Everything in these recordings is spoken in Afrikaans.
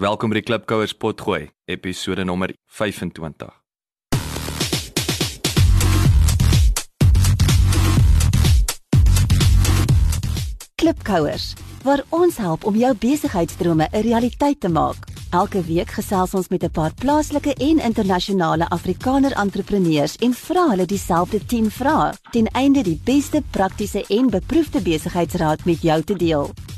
Welkom by die Klipkouers potgooi, episode nommer 25. Klipkouers, waar ons help om jou besigheidsdrome 'n realiteit te maak. Elke week gesels ons met 'n paar plaaslike en internasionale Afrikaner entrepreneurs en vra hulle dieselfde 10 vrae ten einde die beste praktiese en beproefde besigheidsraad met jou te deel.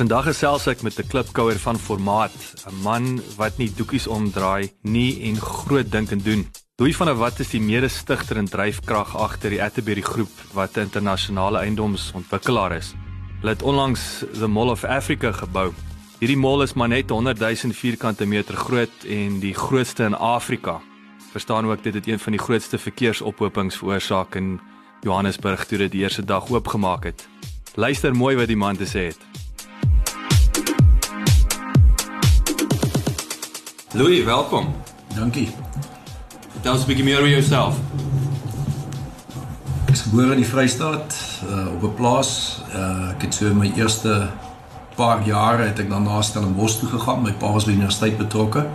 Vandag gesels ek met 'n klipkouer van formaat, 'n man wat nie doekies omdraai nie en groot dink en doen. Louis van der Walt is die mede-stigter en dryfkrag agter die Atterbury Groep wat 'n internasionale eiendomsontwikkelaar is. Hulle het onlangs the Mall of Africa gebou. Hierdie mall is maar net 100 000 vierkante meter groot en die grootste in Afrika. Verstaan ook dit het een van die grootste verkeersophopings veroorsaak in Johannesburg toe dit die eerste dag oopgemaak het. Luister mooi wat die man te sê het. Louis, welkom. Dankie. Tell us a bit more about yourself. Ek is gebore in die Vrystaat, uh, op 'n plaas. Uh, ek het so my eerste paar jare het ek dan na Stellenbosch toe gegaan. My pa was by die universiteit betrokke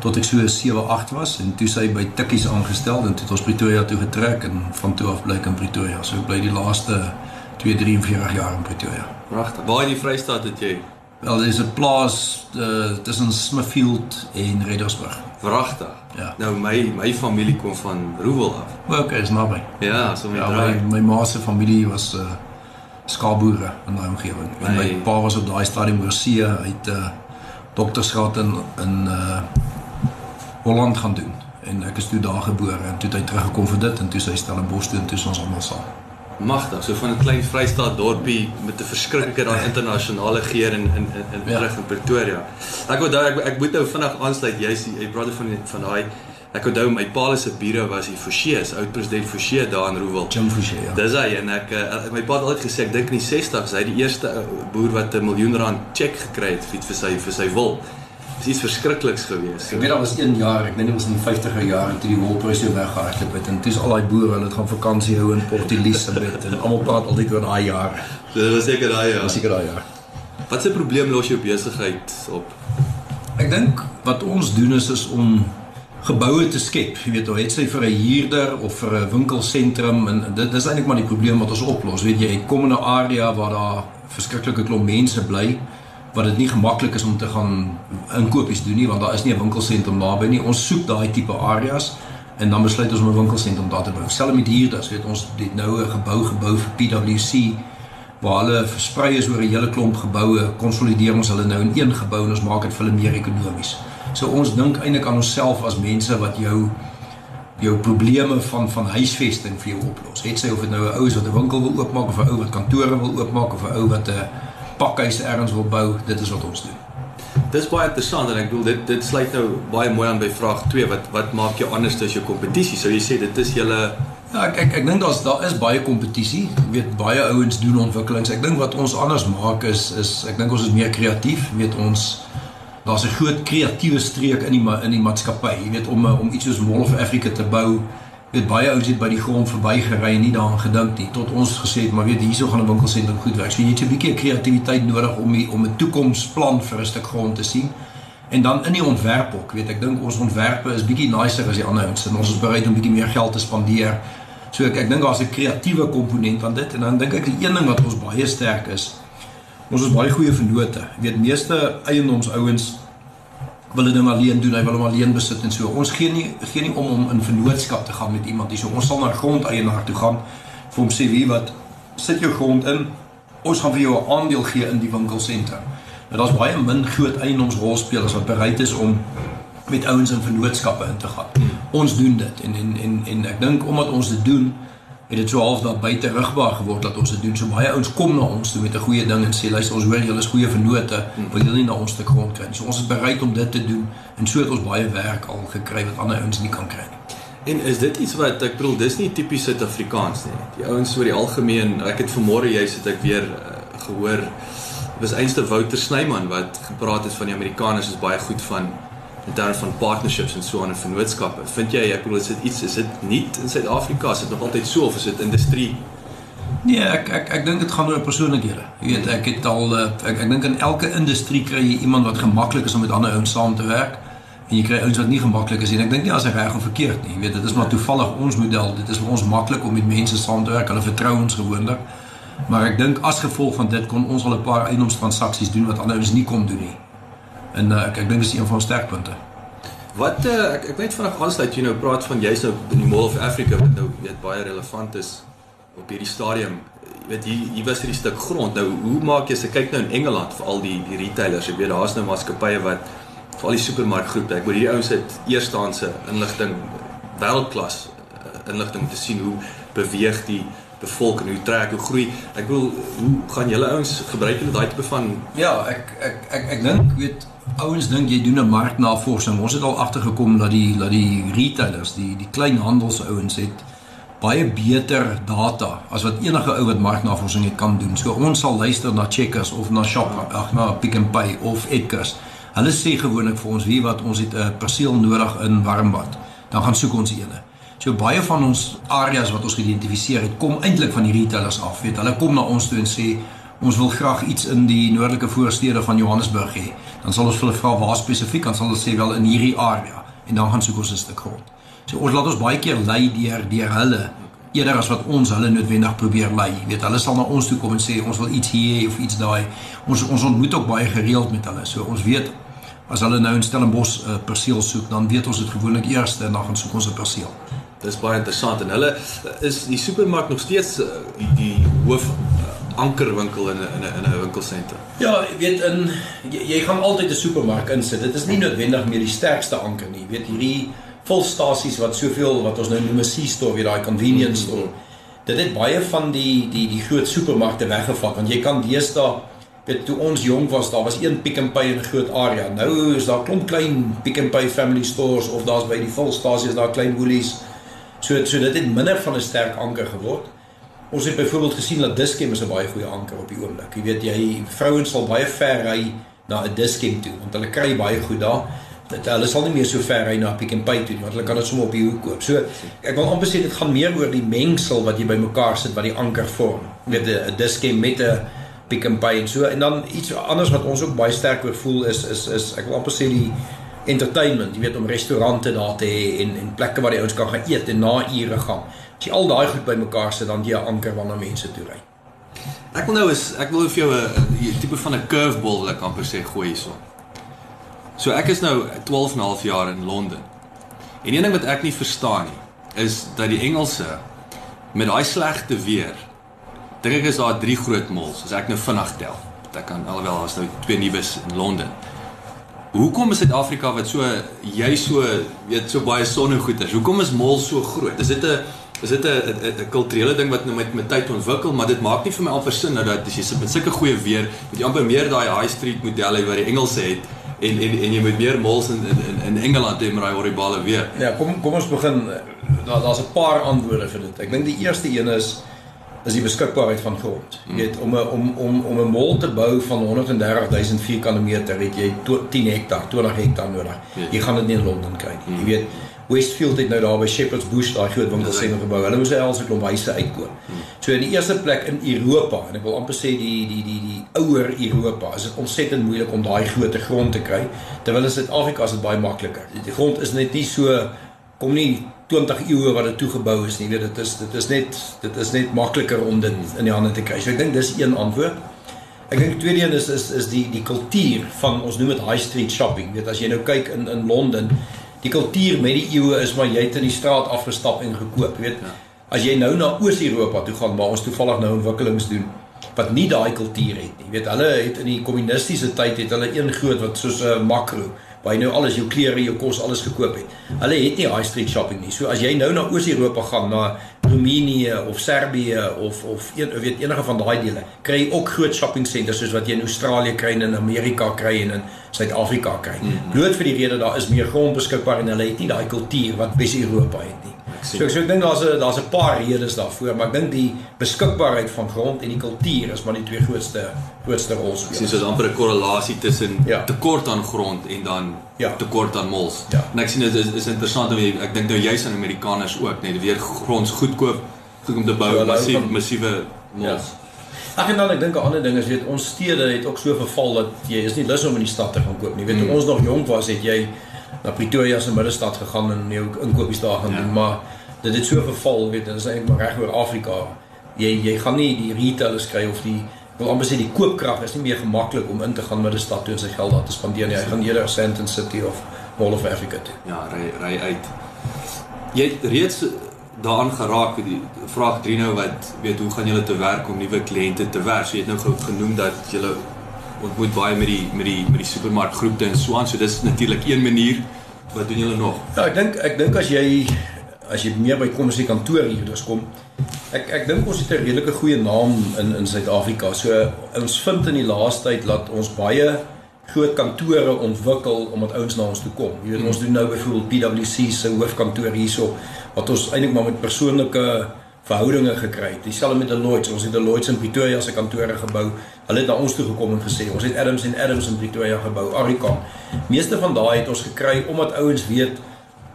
tot ek so 7, 8 was en toe sy by Tikkies aangestel en toe het ons Pretoria toe getrek en van toe af bly ek in Pretoria. So ek bly die laaste 2, 43 jaar in Pretoria. Pragtig. Waar in die Vrystaat het jy? Wel, dis 'n plaas uh, tussen Smithfield en Reddersburg. Wragtig. Ja. Nou my my familie kom van Roewel af. Okay, is naby. Ja, so met Ja, draai. my, my ma se familie was uh skaapboere in daai omgewing. En my pa was op daai stadium oorsee uit uh doktersgraad in in uh Holland gaan doen. En ek is toe daar gebore en toe het hy teruggekom vir dit en toe sy Stellenbosch toe en toe ons almal saam. Magtig, so van 'n klein Vrystaat dorpie met 'n verskriklike daai internasionale geur in in in, in Ja. terug in Pretoria. Ek onthou ek ek moet nou vinnig aansluit. Jy's jy brother van die, van daai ek onthou my pa se bure was die Forsie, oud president Forsie daar in Roewel. Jim Fouché, ja. Dis hy en ek uh, my pa het altyd gesê ek dink in die 60s hy die eerste uh, boer wat 'n miljoen rand cheque gekry het vir vir sy vir sy wol. Dis verskrikliks geweest. Ek weet daar was een jaar, ek dink dit was in die 50er jare toe die wolpryse weggehardloop het en toe's al daai boere hulle het gaan vakansie hou in Port Elizabeth en almal praat altyd oor daai jaar. Dit was seker daai ja. Was seker daai jaar. Wat 'n probleem los jou besigheid op? Ek dink wat ons doen is is om geboue te skep. Jy weet, of het sy vir 'n huurder of vir 'n winkelsentrum en dit dis eintlik maar die probleem wat ons oplos. Weet jy, jy kom in 'n area waar daar verskriklike klomp mense bly wat dit nie gemaklik is om te gaan inkopies doen nie want daar is nie 'n winkelsentrum naby nie. Ons soek daai tipe areas en dan besluit ons om 'n winkelsentrum daar te bou. Selfs met huurders, weet ons, dit nou 'n gebou gebou vir PwC waar hulle versprei is oor 'n hele klomp geboue, konsolideer ons hulle nou in een gebou en ons maak dit vir hulle meer ekonomies. So ons dink eintlik aan onsself as mense wat jou jou probleme van van huisvesting vir jou oplos. Het sy of dit nou 'n ou is wat 'n winkel wil oopmaak of 'n ou wat kantore wil oopmaak of 'n ou wat 'n pakhuis ergens wil bou, dit is wat ons doen. Dis baie interessant en ek bedoel dit dit sluit nou baie mooi aan by vraag 2 wat wat maak jou anders as jou kompetisie? Sou jy sê dit is julle Ja, ek ek, ek dink daar's daar is baie kompetisie. Ek weet baie ouens doen ontwikkelings. Ek dink wat ons anders maak is is ek dink ons is meer kreatief. Jy weet ons daar's 'n groot kreatiewe streek in die in die maatskappy. Jy weet om om iets soos Mall of Africa te bou. Weet baie ouens het by die grond verbygery en nie daaraan gedink nie tot ons gesê het maar weet hierso gaan 'n winkelsentrum goed werk. So jy het 'n bietjie kreatiwiteit nodig om die, om 'n toekomsplan vir 'n stuk grond te sien. En dan in die ontwerp ook, weet ek dink ons ontwerpe is bietjie nicer as die ander ouens en ons is bereid om bietjie meer geld te spandeer. So ek ek dink daar's 'n kreatiewe komponent aan dit en dan dink ek die een ding wat ons baie sterk is, ons is baie goeie vennote. Weet meeste eiendomsouens wil dit nou alleen doen, hy wil hom alleen besit en so. Ons gee nie gee nie om om in vennootskap te gaan met iemand nie. So ons sal na grondeienaar toe gaan vir hom sê wie wat sit jou grond in. Ons gaan vir jou 'n aandeel gee in die winkelsentrum. Nou daar's baie min groot eiendomsrolspelers wat bereid is om met ouens in vennootskappe in te gaan. Ons doen dit en en en en ek dink omdat ons dit doen, het dit so half daar buite rigbaar geword dat ons dit doen. So baie ouens kom na ons toe met 'n goeie ding en sê luister ons hoor julle is goeie vennote, wil julle nie na ons te grond kry nie. So ons is bereid om dit te doen en so het ons baie werk al gekry wat ander ouens nie kan kry nie. En is dit iets wat ek bedoel dis nie tipies Suid-Afrikaans nie. Die ouens oor die algemeen, ek het vanmôre juist het ek weer uh, gehoor was eenste Wouter Snyman wat gepraat het van die Amerikaners is baie goed van terme van partnerships en so aan en vennootskappe. Vind jy ek bedoel is dit iets is dit nie in Suid-Afrika is dit nog altyd so of is dit industrie? Nee, ek ek ek dink dit gaan oor persoonlikhede. Jy weet, ek het al eh, ek ek dink in elke industrie kry jy iemand wat gemaklik is om met ander ouens saam te werk en jy kry ouens wat nie gemaklik is nie. Ek dink nie as hy reg of verkeerd nie. Jy weet, dit is maar toevallig ons model. Dit is vir ons maklik om met mense saam te werk. Hulle vertrou ons gewoonlik. Maar ek dink as gevolg van dit kon ons al 'n paar eiendomstransaksies doen wat ander ouens nie kon doen nie. En uh, ek ek dink dis een van ons sterkpunte. Wat uh, ek ek weet vanaand aansluit jy nou praat van jy's nou in die Mall of Africa wat nou weet baie relevant is op hierdie stadium. Jy weet hier hier was hierdie stuk grond. Nou hoe maak jy as jy kyk nou in Engeland vir al die die retailers, jy weet daar's nou maatskappye wat vir al die supermarkgroepe, ek bedoel hierdie ouens het eerstaanse inligting wêreldklas uh, inligting om te sien hoe beweeg die bevolking, hoe trek, hoe groei. Ek wil hoe gaan julle ouens gebruik hulle daai tipe van Ja, ek ek ek ek dink weet ouens dink jy doen 'n marknavorsing. Ons het al agtergekom dat die dat die retailers, die die kleinhandelsouens het baie beter data as wat enige ou wat marknavorsing kan doen. So ons sal luister na Checkers of na Shop, ag na Pick n Pay of Edgars. Hulle sê gewoonlik vir ons wie wat ons het 'n perseel nodig in Warmbad. Dan gaan soek ons eene. So baie van ons areas wat ons geïdentifiseer het, kom eintlik van die retailers af. Weet, hulle kom na ons toe en sê ons wil graag iets in die noordelike voorstede van Johannesburg hê. Dan sal ons hulle vra waar spesifiek, dan sal hulle sê wel in hierdie area en dan gaan soek ons 'n stuk grond. So ons laat ons baie keer lei deur deur hulle eerder as wat ons hulle noodwendig probeer lei. Jy weet, hulle sal na ons toe kom en sê ons wil iets hier of iets daai. Ons ons ontmoet ook baie gereeld met hulle. So ons weet as hulle nou in Stellenbosch 'n uh, perseel soek, dan weet ons dit gewoonlik eers en dan gaan soek ons 'n perseel. Dis baie interessant en hulle is die supermark nog steeds uh, die, die hoof ankerwinkel in 'n in 'n in 'n winkelsentrum. Ja, jy weet in jy, jy gaan altyd 'n supermark insit. Dit is nie noodwendig meer die sterkste anker nie. Jy weet hierdie volstasies wat soveel wat ons nou noem 'n C-store, weer daai convenience store. Mm -hmm. Dit het baie van die die die groot supermarkte weggevat want jy kan deesdae weet toe ons jonk was, daar was een Pick n Pay in 'n groot area. Nou is daar klomp klein Pick n Pay family stores of daar's by die volstasies daar klein Woolies. So so dit het minder van 'n sterk anker geword. Ons het byvoorbeeld gesien dat Dischem is 'n baie goeie anker op die oomblik. Jy weet jy vrouens sal baie ver ry na 'n Dischem toe want hulle kry baie goed daar. Dat hulle sal nie meer so ver ry na Pick n Pay toe nie want hulle kan dit sommer op die hoek koop. So ek wil amper sê dit gaan meer oor die mengsel wat jy bymekaar sit wat die anker vorm. Jy weet 'n Dischem met 'n Pick n Pay en so en dan iets anders wat ons ook baie sterk oor voel is is is ek wil amper sê die entertainment, jy weet om restaurante daar te hê en en plekke waar die ouens kan gaan eet en na ure gaan. As jy al daai goed bymekaar sit dan jy 'n anker wanneer mense toe ry. Ek wil nou is ek wil vir jou 'n tipe van 'n curveball wil ek amper sê gooi hierso. So ek is nou 12 en 'n half jaar in Londen. En een ding wat ek nie verstaan nie is dat die Engelse met daai slegte weer dink ek is daar drie groot malls as ek nou vinnig tel. Ek kan alhoewel daar's nou twee nuus in Londen. Hoekom is Suid-Afrika wat so jy so weet so baie sonnegoed is? Hoekom is malls so groot? Is dit 'n is dit 'n 'n kulturele ding wat nou met met tyd ontwikkel, maar dit maak nie vir my amper sin nou dat as jy sit met sulke goeie weer, moet jy amper meer daai high street modelle wat die Engelse het en en en jy moet meer malls in in in Engeland hê met daai horribale weer. Ja, kom kom ons begin daar daar's 'n paar antwoorde vir dit. Ek dink die eerste een is is die beskikbaarheid van grond. Jy weet om 'n om om om 'n mol te bou van 130 000 vierkante meter het jy 10 hektaar, 20 hektaar nodig. Ja. Jy gaan dit nie in Londen kry nie. Jy weet Westfield het nou daar by Shepherd's Bush daai groot winkelsentrum gebou. Hulle moes al sy klomp huise uitkoop. So in die eerste plek in Europa en ek wil amper sê die die die die ouer Europa, is dit ontsettend moeilik om daai groot grond te kry terwyl in Suid-Afrika is dit baie makliker. Die grond is net nie so kom nie 20 eeue wat dit toegebou is nie. Weet dit is dit is net dit is net makliker om dit in die hande te kry. So ek dink dis een antwoord. Ek dink tweede een is is is die die kultuur van ons noem dit high street shopping. Weet as jy nou kyk in in Londen, die kultuur met die eeue is maar jy het in die straat afgestap en gekoop, weet. Ja. As jy nou na Oos-Europa toe gaan waar ons toevallig nou ontwikkelings doen wat nie daai kultuur het nie. Jy weet hulle het in die kommunistiese tyd het hulle een groot wat soos 'n uh, makro waar jy nou alles jou klere, jou kos, alles gekoop het. Hulle het nie high street shopping nie. So as jy nou na Oos-Europa gaan na Roemenië of Servië of of een, weet enige van daai dele kry ook groot shopping centers soos wat jy in Australië kry en in Amerika kry en in Suid-Afrika kry. Mm -hmm. Bloot vir die rede daar is meer grond beskikbaar en hulle het nie daai kultuur wat Wes-Europa het nie. So ek so ek dink daar's 'n daar's 'n paar redes daarvoor, maar ek dink die beskikbaarheid van grond en die kultuur is maar die twee grootste grootste rolspelers. Sien soos amper 'n korrelasie tussen ja. tekort aan grond en dan ja. tekort aan mols. Ja. En ek sien dit is, is interessant om ek dink nou juis aan Amerikaners ook net weer grond goedkoop om te bou ja, massief van, massiewe mols. Ja. Ag en dan ek dink 'n ander ding is weet ons stede het ook so verval dat jy is nie lus om in die stad te gaan koop nie. Weet hmm. ons nog jonk was het jy na Pretoria se middestad gegaan en jou inkopies daar gaan ja. doen, maar dit het so verval, weet, dit is eintlik maar reg oor Afrika. Jy jy gaan nie die retailers kry of die wil amper sê die koopkrag is nie meer gemaklik om in te gaan middestad toe en sy geld daar te spandeer nie. Hy gaan eerder Sandton City of Mall of Africa toe. Ja, ry ry uit. Jy het reeds daaraan geraak die vraag Drino wat weet hoe gaan julle te werk om nuwe kliënte te werf? So jy het nou genoem dat julle ontmoet baie met die met die met die supermarkgroepe en so aan. So dis natuurlik een manier. Wat doen julle nog? Ja, ek dink ek dink as jy as jy meer by kom as die kantoor hier dus kom. Ek ek dink ons het 'n redelike goeie naam in in Suid-Afrika. So ons vind in die laaste tyd dat ons baie groot kantore ontwikkel omdat ouens na ons toe kom. Jy weet ons doen nou byvoorbeeld PwC se hoofkantoor hierso wat ons eintlik maar met persoonlike verhoudinge gekry het. Dieselfde met Deloitte. Ons het Deloitte in Pretoria se kantore gebou. Hulle het na ons toe gekom en gesê ons het Adams en Adams in Pretoria gebou. Aricon. Meeste van daai het ons gekry omdat ouens weet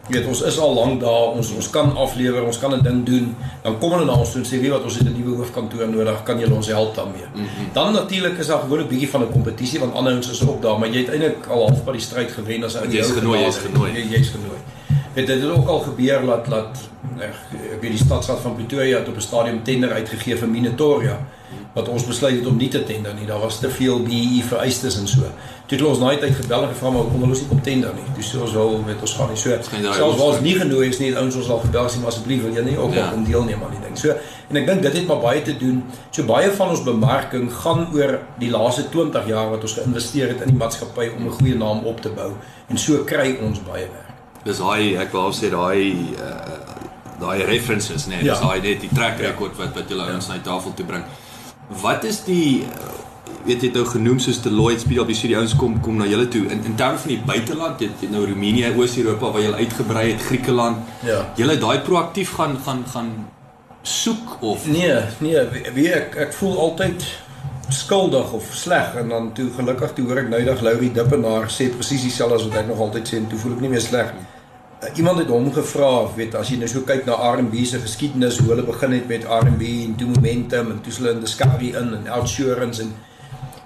Jy weet ons is al lank daar, ons ons kan aflewer, ons kan 'n ding doen. Dan kom hulle na ons toe en sê, "Wie wat ons het 'n nuwe hoofkantoor nodig, kan julle ons help daarmee?" Mm -hmm. Dan natuurlik is daar gewoonlik bietjie van 'n kompetisie want ander ouens is ook daar, maar jy het eintlik al half by die stryd gewen as jy is genooi, is genooi. Jy jy's genooi. Weet dit het ook al gebeur dat dat ek weet die stadsraad van Pretoria het op 'n stadium tender uitgegee vir Minatoria wat ons besluit het om nie te tender nie. Daar was te veel BEE vereistes en so. Toe het ons naai tyd gebel en gevra maar kom ons nie kom tender nie. Dis so wel met ons gaan nie so. Selfs was nie genoeg is nie ouens ons al gebel sê maar asseblief wil jy nie ook ja. kom deelneem aan die ding. So en ek dink dit het maar baie te doen. So baie van ons bemarking gaan oor die laaste 20 jaar wat ons geïnvesteer het in die maatskappy om 'n goeie naam op te bou en so kry ons baie werk dis daai ek wou sê daai uh, daai references nee ja. dis daai net die track ja. record wat wat julle ons ja. na die tafel toe bring wat is die uh, weet jy nou genoem soos Deloitte PwC die ouens kom kom na julle toe? In in terme van die buiteland jy het nou Roemenië Oos-Europa waar jy uitgebrei het Griekeland. Ja. Julle daai proaktief gaan gaan gaan soek of? Nee nee wie ek ek voel altyd skuldig of sleg en dan toe gelukkig toe hoor ek nou dag Laurie Dippenaar sê presies dieselfde as wat ek nog altyd sê en toe voel ek nie meer sleg nie. Uh, iemand het hom gevra, weet as jy nou so kyk na R&B se geskiedenis hoe hulle begin het met R&B en toe momentum en toe hulle in Discovery in en Outsurance en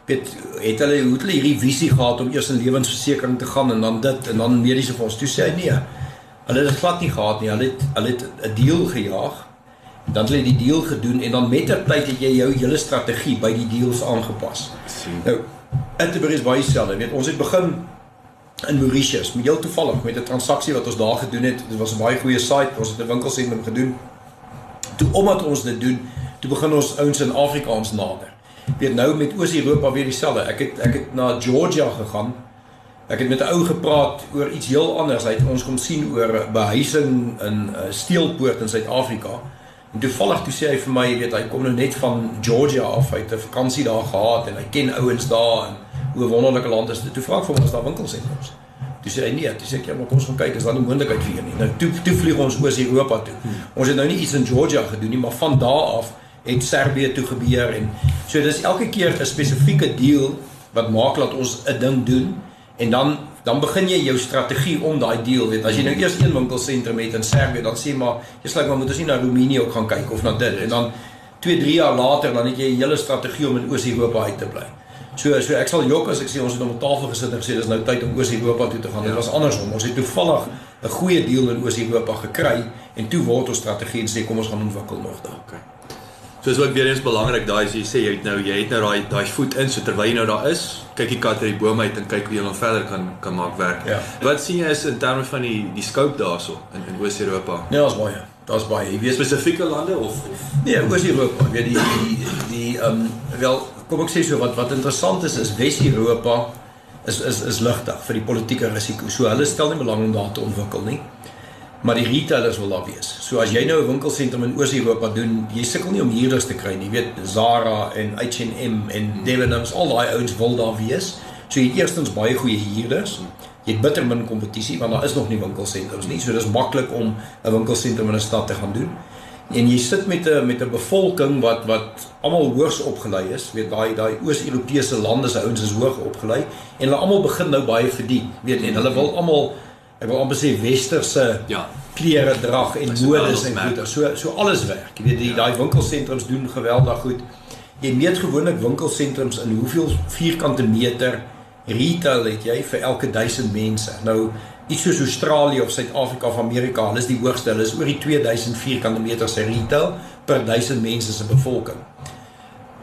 weet het hulle hoe hulle hierdie visie gehad om eers in lewensversekering te gaan en dan dit en dan mediese fonds toe sê hy nee. Hulle het dit glad nie gehad nie. Hulle het hulle het 'n deal gejaag dan het jy die deal gedoen en dan met ter tyd het jy jou hele strategie by die deals aangepas. Sien. Nou, Atterbury is baie selfde. Weet, ons het begin in Mauritius, met heel toevallig met 'n transaksie wat ons daar gedoen het. Dit was 'n baie goeie site. Ons het 'n winkelsentrum gedoen. Toe omdat ons dit doen, toe begin ons ouens in Afrika ons nader. Weet nou met Oos-Europa weer dieselfde. Ek het ek het na Georgia gegaan. Ek het met 'n ou gepraat oor iets heel anders. Hy het ons kom sien oor behuising in 'n uh, steelpoort in Suid-Afrika. En toevallig toe sê hy vir my, jy weet, hy kom nou net van Georgia af, hy het 'n vakansie daar gehad en hy ken ouens daar en hoe 'n wonderlike land is dit. Toe vra ek vir hom of daar winkels het ons. Toe sê hy nee, toe sê ek ja, maar kom ons gaan kyk, is daar nie moontlikheid vir nie. Nou toe toe vlieg ons oor Europa toe. Hmm. Ons het nou nie iets in Georgia gedoen nie, maar van daar af het Servië toe gebeur en so dis elke keer 'n spesifieke deal wat maak dat ons 'n ding doen en dan dan begin jy jou strategie om daai deal weet as jy nou eers een winkelsentrum het in Servië dan sê maar jy sê maar moet ons nie na Roemenië ook gaan kyk of na dit en dan 2 3 jaar later dan het jy 'n hele strategie om in Oos-Europa uit te bly. So so ek sal jok as ek sê ons het op 'n tafel gesit en gesê dis nou tyd om Oos-Europa toe te gaan. Dit ja. was andersom. Ons het toevallig 'n goeie deal in Oos-Europa gekry en toe word ons strategie en sê kom ons gaan ontwikkel nog daar. Okay. So is ook weer eens belangrik daai as jy sê jy het nou jy het nou daai daai voet in so terwyl jy nou daar is, kyk die kat uit die boom uit en kyk hoe jy nog verder kan kan maak werk. Ja. Wat sien jy is in terme van die die scope daarso in in Oos-Europa? Nee, daar's baie. Daar's baie. Jy weet spesifieke lande of of Nee, Oos-Europa. Jy weet die die die ehm um, wel kom ek sê so wat wat interessant is is Wes-Europa is is is ligtig vir die politieke risiko. So hulle stel nie belang om daar te ontwikkel nie. maar die retailers wil daar wees. So as jy nou 'n winkelsentrum in Oos-Europa doen, jy sukkel nie om huurders te kry nie. Jy weet Zara en H&M en Debenhams, al daai ouens wil daar wees. So jy het eerstens baie goeie huurders. Jy het bitter min kompetisie want daar is nog nie winkelsentrums nie. So dis maklik om 'n winkelsentrum in 'n stad te gaan doen. En jy sit met 'n met 'n bevolking wat wat almal hoogs opgelei is. Weet daai daai Oos-Europese lande se ouens is hoog opgelei en hulle almal begin nou baie verdien. Weet en hulle wil almal ek wil amper sê westerse Ja. klere drag en modes en goeder. So so alles werk. Jy weet die daai winkelsentrums doen geweldig goed. Jy meet gewoonlik winkelsentrums in hoeveel vierkante meter retail het jy vir elke 1000 mense. Nou iets soos Australië of Suid-Afrika of Amerika, hulle is die hoogste. Hulle is oor die 2000 vierkante meter se retail per 1000 mense se bevolking.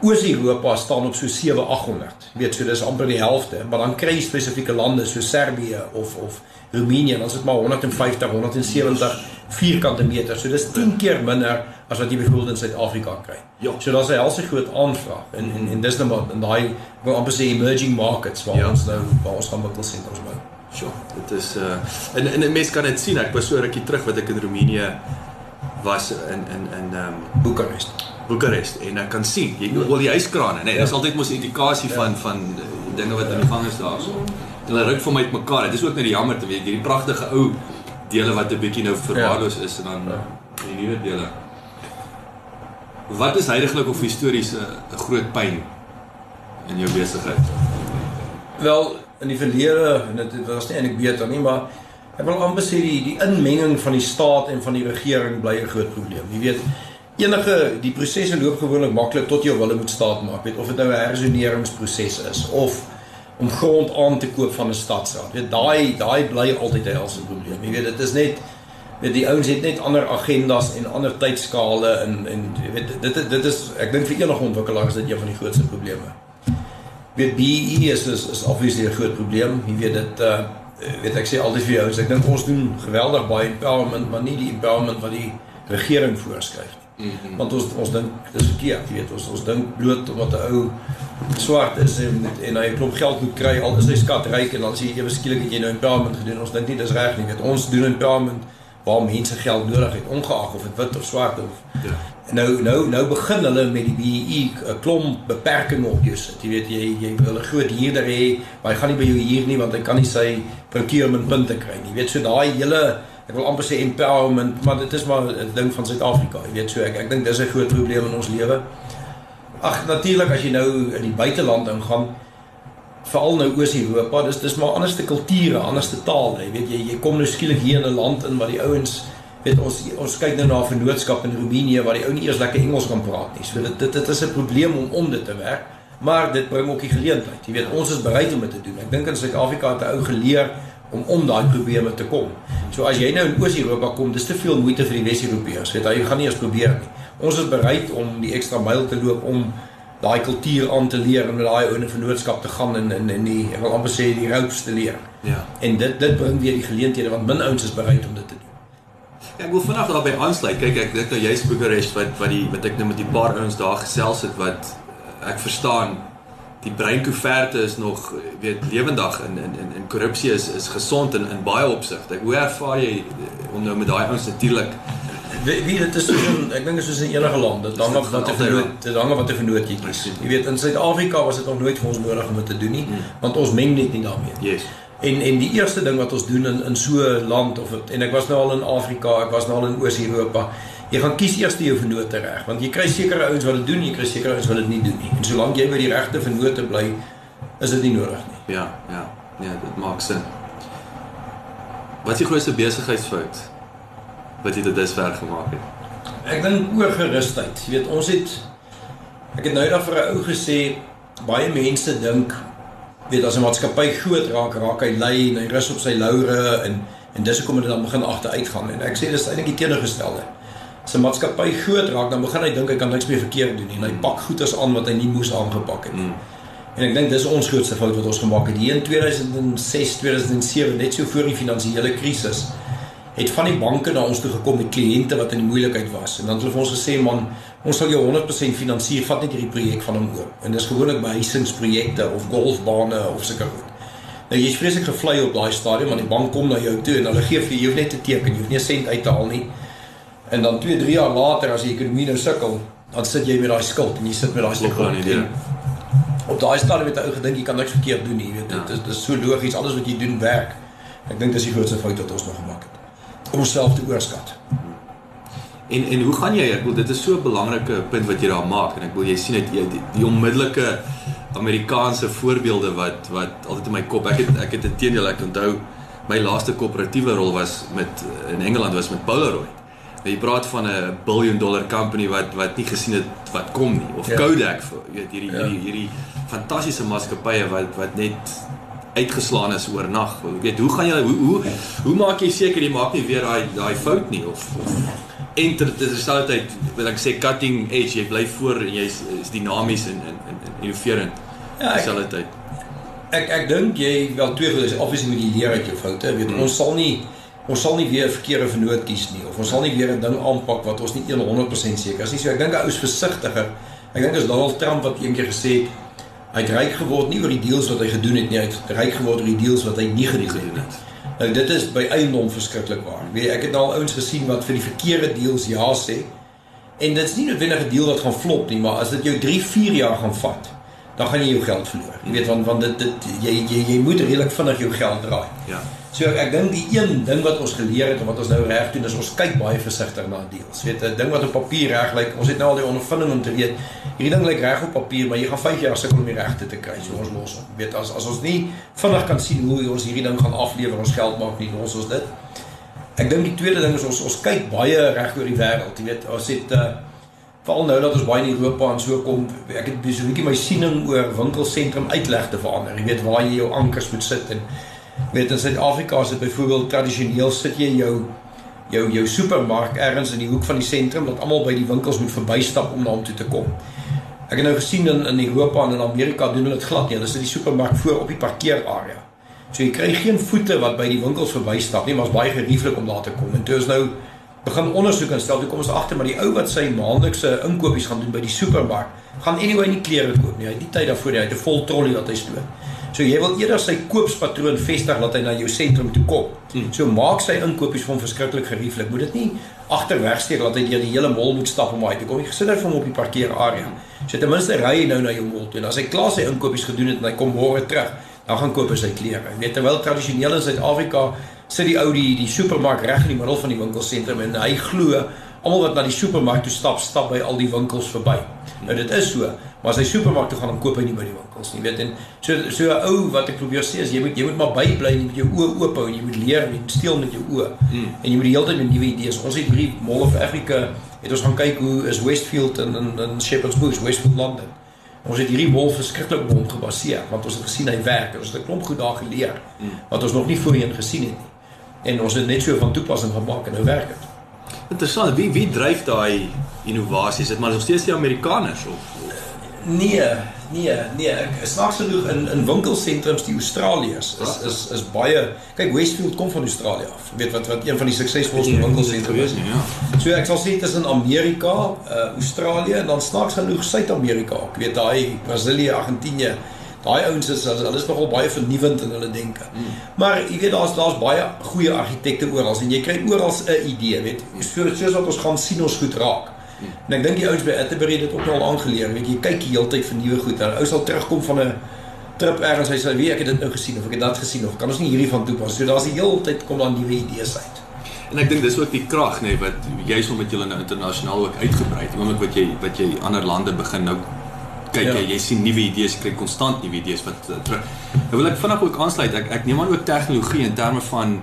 Oos-Europa staan op so 7800. Jy weet, so dis amper die helfte, maar dan kry jy spesifieke lande so Servië of of Roemenië, dan is dit maar 150, 170 vierkante meter. So dis 10 keer minder as wat jy byvoorbeeld in Suid-Afrika kry. Ja. So daar's 'n helse groot aanvraag en en en dis nou maar in daai amper sê emerging markets waar Ja. ons nou waar ons gaan winkelsenters bou. Sjoe, dit is uh en en 'n mens kan dit sien. Ek was so rukkie terug wat ek in Roemenië was in in in ehm um, Boekarest. Boekarest en ek kan sien, jy wil die yskrane, nee, dis altyd mos 'n indikasie van van uh, dinge wat aan die gang is daarso. Hulle ruik vir my uitmekaar. Dit is ook net die jammer te weet hierdie pragtige ou dele wat 'n bietjie nou verwaarloos is en dan die nuwe dele. Wat is heidaglik of histories 'n 'n groot pyn in jou besigheid? Wel in die verlede en dit, was nie eintlik beter nie, maar ek wil amper sê die die inmenging van die staat en van die regering bly 'n groot probleem. Jy weet enige die prosesse loop gewoonlik maklik tot jou wille moet staat maak, weet of dit nou 'n hersoneringsproses is of om grond aan te koop van 'n stadsraad. Weet daai daai bly altyd 'n helse probleem. Jy weet dit is net weet die ouens het net ander agendas en ander tydskale en en jy weet dit dit is ek dink vir enige ontwikkelaar is dit een van die grootste probleme weet BE is is, is obviously 'n groot probleem. Jy weet dit uh weet ek sê altyd vir jou, ek dink ons doen geweldig baie empowerment, maar nie die empowerment wat die regering voorskryf nie. Mm -hmm. Want ons ons dink dis verkeerd, jy weet, ons ons dink bloot omdat 'n ou swart is en en hy 'n klomp geld moet kry al is hy skatryk en dan as jy ewe skielik het jy nou empowerment gedoen. Ons dink nie dis reg nie, weet ons doen empowerment waar mense geld nodig het, ongeag of dit wit of swart of Ja. Nou nou nou begin hulle met die BEE 'n klomp beperkings op jou sit. Jy weet jy jy wil 'n groot huurder hê, maar hy gaan nie by jou huur nie want hy kan nie sy procurement punte kry nie. Jy weet so daai hele ek wil amper sê empowerment, maar dit is maar 'n ding van Suid-Afrika. Jy weet so ek ek dink dis 'n groot probleem in ons lewe. Ag natuurlik as jy nou in die buiteland ingaan veral nou Oos-Europa, dis dis maar anderste kulture, anderste tale. Jy weet jy jy kom nou skielik hier in 'n land in waar die ouens weet ons ons kyk nou na 'n vennootskap in Roemenië waar die ou nie eers lekker Engels kan praat nie. So dit dit, dit is 'n probleem om om dit te werk, maar dit bring ook die geleentheid. Jy weet ons is bereid om dit te doen. Ek dink in Suid-Afrika het 'n ou geleer om om daai probleme te kom. So as jy nou in Oos-Europa kom, dis te veel moeite vir die Wes-Europeërs. Weet jy, jy gaan nie eens probeer nie. Ons is bereid om die ekstra myl te loop om daai kultuur aan te leer en met daai ouene vennootskap te gaan en en en die ek wil amper sê die ropes te leer. Ja. En dit dit bring weer die geleenthede want min ouens is bereid om dit te doen. Ja, ek wil vinnig daarby aansluit. Kyk, ek dink nou jy's Boekarest wat wat die wat ek nou met die paar ouens daar gesels het wat eh, ek verstaan die breinkoeverte is nog weet lewendig in in in, in korrupsie is is gesond in in baie opsigte. Hoe ervaar jy eh, om nou met daai ouens natuurlik Wie wie dit is soos in ek dink is soos in enige land. Dit hang af wat 'n vernoot, dit hang af wat 'n vernoot jy kies. Jy weet in Suid-Afrika was dit nog nooit vir ons nodig om dit te doen nie, want ons meng net nie daarmee. Yes. En en die eerste ding wat ons doen in in so 'n land of het, en ek was nou al in Afrika, ek was nou al in Oos-Europa. Jy gaan kies eers jou vennote reg, want jy kry sekere ouens wat dit doen, jy kry sekere ouens wat dit nie doen nie. En solank jy by die regte vennote bly, is dit nie nodig nie. Ja, ja. Ja, dit maak sin. Wat is die grootste besigheidsfout wat jy tot dusver gemaak het? Ek dink oorgerusheid. Jy weet, ons het ek het nou eendag vir 'n ou gesê baie mense dink weet as 'n maatskappy groot raak, raak hy lui en hy rus op sy laure en en dis hoekom dit dan begin agteruit gaan en ek sê dis eintlik die teenoorgestelde. As 'n maatskappy groot raak, dan begin hy dink hy kan niks meer verkeerd doen nie en hy pak goederes aan wat hy nie moes aangepak het nie. Mm. En ek dink dis ons grootste fout wat ons gemaak het. Hier in 2006, 2007, net so voor die finansiële krisis, het van die banke na ons toe gekom met kliënte wat in die moeilikheid was. En dan het hulle vir ons gesê, man, ons sal jou 100% finansier, vat net hierdie projek van hom oor. En dis gewoonlik behuisingsprojekte of golfbane of sulke goed. Nou jy's vreeslik gevlei op daai stadium want die bank kom na jou toe en hulle gee vir jou net 'n teken, jy hoef nie 'n sent uit te haal nie. En dan 2, 3 jaar later as die ekonomie nou sukkel, dan sit jy met daai skuld en jy sit met daai stuk aan die deur. Op daai stadium het hy ou gedink jy kan niks verkeerd doen nie, jy weet. Ja. Dit is dit is so logies, alles wat jy doen werk. Ek dink dis die grootste fout wat ons nog gemaak het. Onsself te oorskat. En en hoe gaan jy? Ek bedoel dit is so 'n belangrike punt wat jy daar maak en ek bedoel jy sien dit die, die, die onmiddellike Amerikaanse voorbeelde wat wat altyd in my kop. Ek het ek het inteendeel ek onthou my laaste koöperatiewe rol was met in Engeland was met Polaroid. Nou jy praat van 'n billion dollar company wat wat nie gesien het wat kom nie of Ja. Kodak vir jy weet hierdie Ja. hierdie hierdie fantastiese maatskappye wat wat net uitgeslaan is oornag. Jy weet, hoe gaan jy hoe hoe hoe maak jy seker jy maak nie weer daai daai fout nie of, of enter dit is altyd wil ek sê cutting edge jy bly voor en jy's is dinamies en en en, en innoverend. Ja, ek- dieselfde tyd. Ek ek dink jy wel twee goed is obviously moet jy leer uit jou foute. Weet Hmm. ons sal nie ons sal nie weer 'n verkeerde vernoot kies nie of ons sal nie weer 'n ding aanpak wat ons nie 100% seker is nie. So ek dink ou is versigtiger. Ek dink as Donald Trump wat eendag gesê het hy het ryk geword nie oor die deals wat hy gedoen het nie, hy het ryk geword oor die deals wat hy nie gedoen het. het. Nou dit is by eiendom verskriklik waar. Weet jy, ek het al ouens gesien wat vir die verkeerde deals ja sê. En dit is nie noodwendig 'n deal wat gaan flop nie, maar as dit jou 3, 4 jaar gaan vat, dan gaan jy jou geld verloor. Jy weet want want dit dit jy jy jy moet redelik vinnig jou geld draai. Ja. So ek dink die een ding wat ons geleer het en wat ons nou reg doen is ons kyk baie versigtig na deals. Weet 'n ding wat op papier reg lyk, ons het nou al die ondervinding om te weet hierdie ding lyk reg op papier, maar jy gaan 5 jaar sukkel om die regte te kry. So ons los hom. Weet as as ons nie vinnig kan sien hoe ons hierdie ding gaan aflewer, ons geld maak nie, los ons dit. Ek dink die tweede ding is ons ons kyk baie reg oor die wêreld. Jy weet, ons het uh veral nou dat ons baie in Europa en so kom, ek het so 'n bietjie my siening oor winkelsentrum uitleg te verander. Jy weet waar jy jou ankers moet sit en weet in Suid-Afrika is dit byvoorbeeld tradisioneel sit jy jou jou jou supermark ergens in die hoek van die sentrum dat almal by die winkels moet verbystap om hom toe te kom. Ek het nou gesien in in Europa en in Amerika doen hulle dit glad nie. Hulle sit die supermark voor op die parkeerarea. So jy kry geen voete wat by die winkels verbystap nie, maar is baie gerieflik om daar te kom. En toe is nou begin ondersoek en stel toe kom ons agter maar die ou wat sy maandelikse inkopies gaan doen by die supermark, gaan anyway nie klere koop nie. Hy het nie tyd daarvoor nie. Hy het 'n vol trolly wat hy stoot. So jy wil eerder sy koopspatroon vestig dat hy na jou sentrum toe kom. Hmm. So maak sy inkopies vir hom verskriklik gerieflik. Moet dit nie agterweg steek dat hy deur die hele mall moet stap om uit te kom. Jy gesit hy vir hom op die parkeerarea. So ten minste ry hy nou na jou mall toe. En as hy klaar sy inkopies gedoen het en hy kom môre terug, dan gaan koop hy sy klere. Jy weet terwyl tradisioneel in Suid-Afrika sit die ou die die supermark reg in die middel van die winkelsentrum en hy glo almal wat na die supermark toe stap, stap by al die winkels verby. Nou dit is so, maar as hy supermark toe gaan dan koop hy nie by die winkels nie, weet en so so 'n ou wat ek probeer sê is jy moet jy moet maar bybly en jy moet jou oë oop hou en jy moet leer en jy moet steel met jou oë. Mm. En jy moet die hele tyd met nuwe idees. Ons het hierdie Mall of Africa het ons gaan kyk hoe is Westfield in in, in Shepherd's Bush, Westfield London. Ons het hierdie mall verskriklik hom gebaseer want ons het gesien hy werk. Ons het 'n klomp goed daar geleer mm. wat ons nog nie voorheen gesien het nie. En ons het net so van toepassing gemaak en nou werk dit. Interessant. Wie wie dryf daai innovasies? Dit maar nog steeds die Amerikaners of, of Nee, nee, nee. Ek snaaks genoeg in in winkelsentrums die Australiërs is is is baie kyk Westfield kom van Australië af. Jy weet wat wat een van die suksesvolste winkelsentrums is. ja. So ek sal sê tussen Amerika, uh Australië en dan snaaks genoeg Suid-Amerika. Ek weet daai Brasilië, Argentinië, daai ouens is hulle hulle is nogal baie vernuwend in hulle denke. Mm. Maar jy weet daar's daar's baie goeie argitekte oral en jy kry oral 'n idee, weet. So soos wat ons gaan sien ons goed raak. En ek dink die ouens by Atterbury het dit ook al aangeleer, weet jy, kyk die hele tyd vir nuwe goed. Nou ou sal terugkom van 'n trip ergens, hy sê, "Wie, ek het dit nou gesien of ek het dat gesien of kan ons nie hierdie van toepas." So daar's die hele tyd kom daar nuwe idees uit. En ek dink dis ook die krag nê nee, wat juis omdat julle nou internasionaal ook uitgebrei het. Oomblik wat jy wat jy ander lande begin nou kyk Ja. jy, jy sien nuwe idees, jy kry konstant nuwe idees wat uh, terug. Nou wil ek vinnig ook aansluit. Ek ek neem aan ook tegnologie in terme van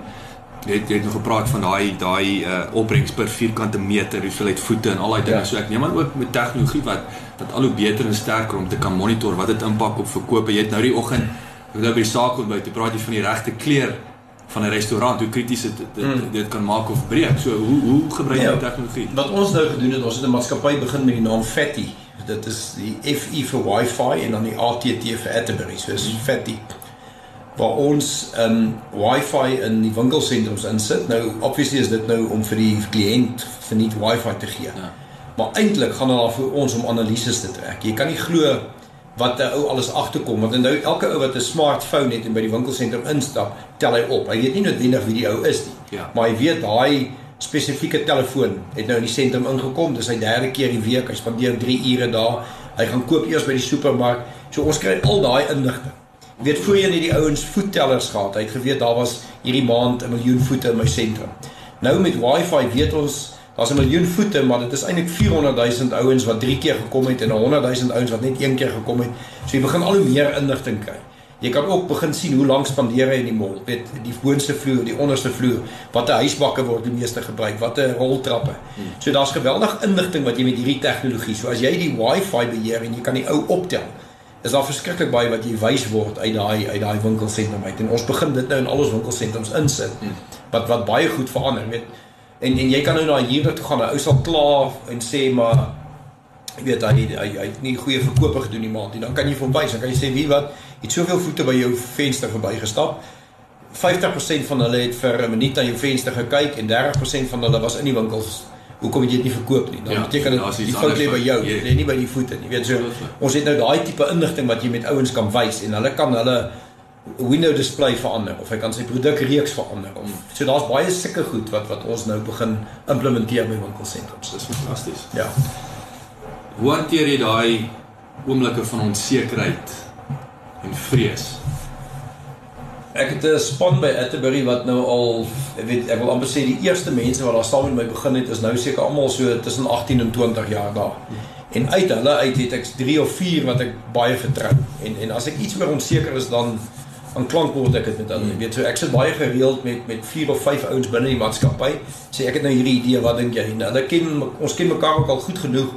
jy het, jy het nog gepraat van daai daai uh, opbrengs per vierkante meter, hoeveelheid voete en al daai dinge. Ja. So ek neem aan ook met tegnologie wat wat al hoe beter en sterker om te kan monitor wat dit impak op verkope. Jy het nou die oggend ek het nou by die saak ontbyt, jy praat jy van die regte kleur van 'n restaurant, hoe krities dit dit, Mm. dit, kan maak of breek. So hoe hoe gebruik jy Ja. tegnologie? Wat ons nou gedoen het, ons het 'n maatskappy begin met die naam Fatty. Dit is die FI vir Wi-Fi en dan die ATT vir Atterbury. So is Fatty. Waar ons um Wi-Fi in die winkelsentrums insit. Nou obviously is dit nou om vir die kliënt verniet Wi-Fi te gee. Ja. Maar eintlik gaan dit daar vir ons om analises te trek. Jy kan nie glo wat 'n ou alles agterkom want nou elke ou wat 'n smartphone het en by die winkelsentrum instap, tel hy op. Hy weet nie noodwendig wie die ou is nie. Ja. Maar hy weet daai spesifieke telefoon het nou in die sentrum ingekom. Dis sy derde keer die week. Hy spandeer 3 ure daar. Hy gaan koop eers by die supermark. So ons kry al daai inligting. Weet voorheen het die ouens voettellers gehad. Hy het geweet daar was hierdie maand 'n miljoen voete in my sentrum. Nou met Wi-Fi weet ons daar's 'n miljoen voete, maar dit is eintlik 400 000 ouens wat 3 keer gekom het en 100 000 ouens wat net een keer gekom het. So jy begin al hoe meer inligting kry. Jy kan ook begin sien hoe lank spandeer hy in die mall. Weet die boonste vloer, die onderste vloer, watter huisbakke word die meeste gebruik, watter roltrappe. So daar's geweldig inligting wat jy met hierdie tegnologie. So as jy die Wi-Fi beheer en jy kan die ou optel, is daar verskriklik baie wat jy wys word uit daai uit daai winkelsentrum uit. En ons begin dit nou in al ons winkelsentrums insit. Wat wat baie goed verander, weet. En en jy kan nou na hier toe gaan, 'n ou sal kla en sê maar jy weet hy hy hy het nie goeie verkope gedoen die maand nie. Dan kan jy vir hom wys, dan kan jy sê wie wat het soveel voete by jou venster verbygestap. 50% van hulle het vir 'n minuut aan jou venster gekyk en 30% van hulle was in die winkels. Hoekom het jy dit nie verkoop nie? Dan Ja, beteken dit die fout lê by jou, dit lê nie by die voete nie. Jy weet so Ongelooflik. ons het nou daai tipe inligting wat jy met ouens kan wys en hulle kan hulle window display verander of hy kan sy produkreeks verander of so daar's baie sulke goed wat wat ons nou begin implementeer by winkelsentrums. Dis fantasties. Ja. Hoe hanteer jy daai oomblikke van onsekerheid en vrees? Ek het 'n span by Atterbury wat nou al ek weet ek wil amper sê die eerste mense wat daar saam met my begin het is nou seker almal so tussen 18 en 20 jaar daar. En uit hulle uit het ek 3 of 4 wat ek baie vertrou. En en as ek iets meer onseker is dan aan klankwoord ek dit met hulle. Jy weet so ek sit baie gereeld met met 4 of 5 ouens binne die maatskappy. Sê ek het nou hierdie idee, wat dink jy? En hulle ken ons ken mekaar ook al goed genoeg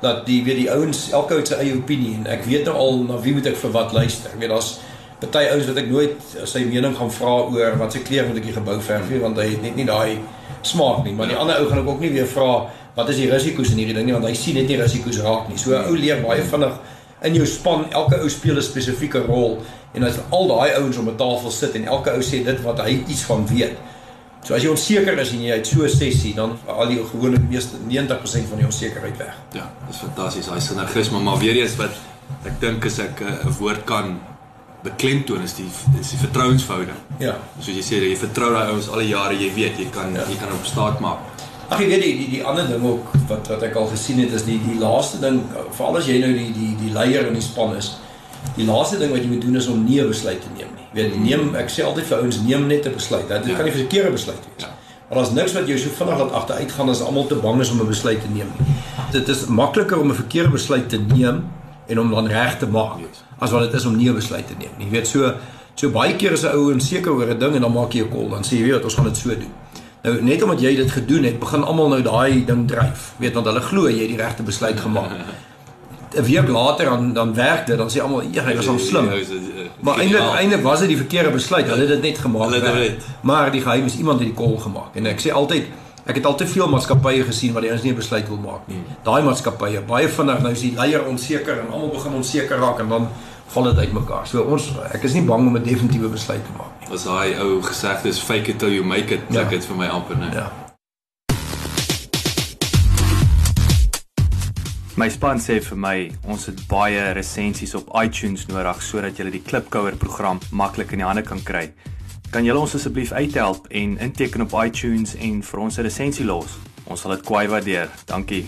dat die weet die ouens elke ou het sy eie opinie en ek weet nou al na wie moet ek vir wat luister. Ek weet daar's party ouens wat ek nooit sy mening gaan vra oor wat sy kleur moet ek die gebou verf nie want hy het net nie daai smaak nie. Maar die ander ou gaan ek ook nie weer vra wat is die risiko's in hierdie ding nie want hy sien net nie risiko's raak nie. So 'n ou leer baie vinnig in jou span, elke ou speel 'n spesifieke rol en as al daai ouens om 'n tafel sit en elke ou sê dit wat hy iets van weet. So as jy onseker is en jy het so 'n sessie, dan haal jy gewoonlik meeste 90% van die onsekerheid weg. Ja, dis fantasties. Daai sinergisme, maar weer eens wat ek dink as ek 'n uh, woord kan beklemtoon is die is die vertrouensverhouding. Ja. Soos jy sê, jy vertrou daai ouens al die jare, jy weet jy kan Ja. jy kan op staat maak. Ag jy weet die die, die ander ding ook wat wat ek al gesien het is die die laaste ding veral as jy nou die die die leier in die span is. Die laaste ding wat jy moet doen is om nie 'n besluit te neem nie. Jy weet, neem ek sê altyd vir ouens neem net 'n besluit. Dit Ja. kan nie 'n verkeerde besluit wees. Ja. Maar daar's niks wat jou so vinnig laat agteruit gaan as almal te bang is om 'n besluit te neem nie. Dit is makliker om 'n verkeerde besluit te neem en om dan reg te maak Yes. as wat dit is om nie 'n besluit te neem nie. Jy weet so so baie keer is 'n ou onseker oor 'n ding en dan maak jy 'n call dan sê jy weet ons gaan dit so doen. Nou net omdat jy dit gedoen het, begin almal nou daai ding dryf. Weet want hulle glo jy het die regte besluit gemaak. 'n Week later dan dan werk dit, dan sê almal, "Ja, hy was al slim." Ja, Maar eintlik eintlik was dit die verkeerde besluit. Hulle het dit net gemaak. Hulle het dit. Maar die geheim is iemand het die call gemaak. En ek sê altyd ek het al te veel maatskappye gesien wat die ouens nie 'n besluit wil maak nie. Daai maatskappye baie vinnig nou is die leier onseker en almal begin onseker raak en dan val dit uitmekaar. So ons ek is nie bang om 'n definitiewe besluit te maak nie. was daai ou gesegde is fake it till you make it. Ja. Ek dit vir my amper, né? Ja. My span sê vir my ons het baie resensies op iTunes nodig sodat jy die Klipkouer program maklik in die hande kan kry. Kan julle ons asseblief uithelp en inteken op iTunes en vir ons 'n resensie los? Ons sal dit kwai waardeer. Dankie.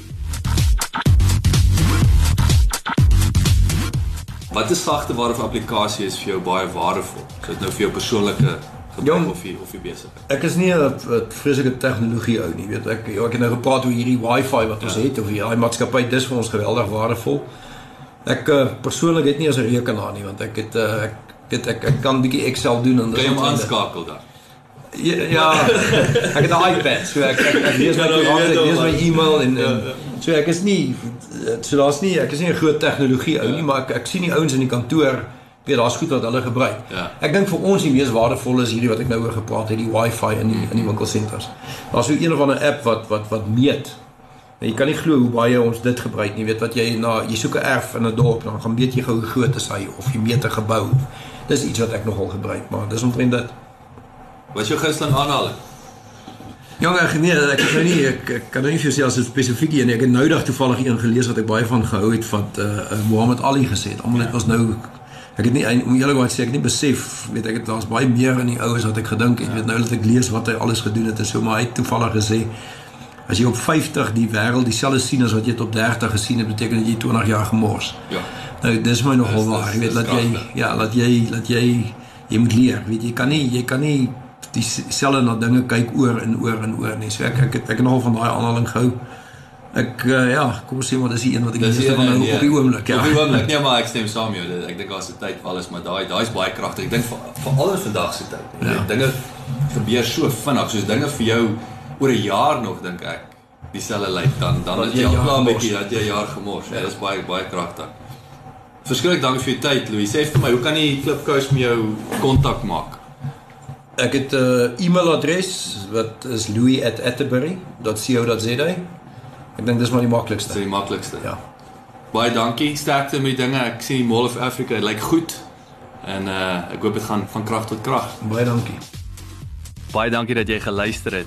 Watter sagte ware of applikasie is vir jou baie waardevol? Is dit nou vir jou persoonlike gebruik of vir of vir besigheid? Ek is nie 'n vreeslike tegnologie ou nie, weet ek. Ja, ek het nou gepraat oor hierdie Wi-Fi wat ons Ja. het of hierdie daai maatskappy dis vir ons geweldig waardevol. Ek uh, persoonlik het nie as 'n rekenaar nie want ek het uh, ek weet ek ek kan bietjie Excel doen en jy hom aanskakel dan? Ja, ja ek het 'n iPad, so ek ek, ek lees my Ja, nou, koerant, ek lees my e-mail en, Ja, en ja. so ek is nie so daar's nie ek is nie 'n groot tegnologie ou nie, maar ek ek sien die ouens in die kantoor weet daar's goed wat hulle gebruik. Ja. Ek dink vir ons die mees waardevolle is hierdie wat ek nou oor gepraat het, die Wi-Fi in die in die winkelsentrums. Daar's so een of ander app wat wat wat meet. En jy kan nie glo hoe baie ons dit gebruik nie. Jy weet wat jy na jy soek 'n erf in 'n dorp, dan gaan weet jy gou hoe groot is hy of jy meet 'n gebou. Dis iets wat ek nogal gebruik, maar dis omtrent dit. Wat is jou gunsteling aanhaling? Jong, ek nee, ek het nou nie ek, ek kan nou nie vir jou sê as dit spesifiek een ek het nou dag toevallig een gelees wat ek baie van gehou het wat uh, uh Muhammad Ali gesê het. Almal net was nou ek het nie om eerlikwaar sê ek het nie besef weet ek het daar's baie meer in die oues wat ek gedink het. Ja. Weet nou dat ek lees wat hy alles gedoen het en so maar hy het toevallig gesê as jy op 50 die wêreld dieselfde sien as wat jy op 30 gesien het, beteken dit jy 20 jaar gemors. Ja. Nou dis my nogal waar. Jy weet dat jy ja, dat jy dat jy jy moet leer. Weet jy kan nie jy kan nie dieselfde na dinge kyk oor en oor en oor nie. So ek ek ek het nogal van daai aanhaling gehou. Ek uh, ja, kom ons sê maar dis die een wat ek Dis meeste van nou ja. op die oomblik ja. Op die oomblik. Nee, maar ek stem saam jou. Dit- Ek dink daar's 'n tyd vir alles, maar daai daai's baie kragtig. Ek dink vir vir alles vandag se tyd. Ja. Dinge gebeur so vinnig. Soos dinge vir jou oor 'n jaar nog dink ek dieselfde lyk dan dan Dat het jy al klaar gemors bietjie dat jy 'n jaar gemors. Ja, dis baie baie kragtig. Verskriklik dankie vir jou tyd, Louis. Sê vir my, hoe kan die Klipkous met jou kontak maak? Ek het 'n uh, e-mailadres wat is louis@atterbury.co.za. Ek dink dis maar die Dis maklikste. die maklikste. Ja. Baie dankie. Sterkte met die dinge. Ek sien die Mall of Africa dit lyk goed. En uh ek hoop dit gaan van krag tot krag. Baie dankie. Baie dankie dat jy geluister het.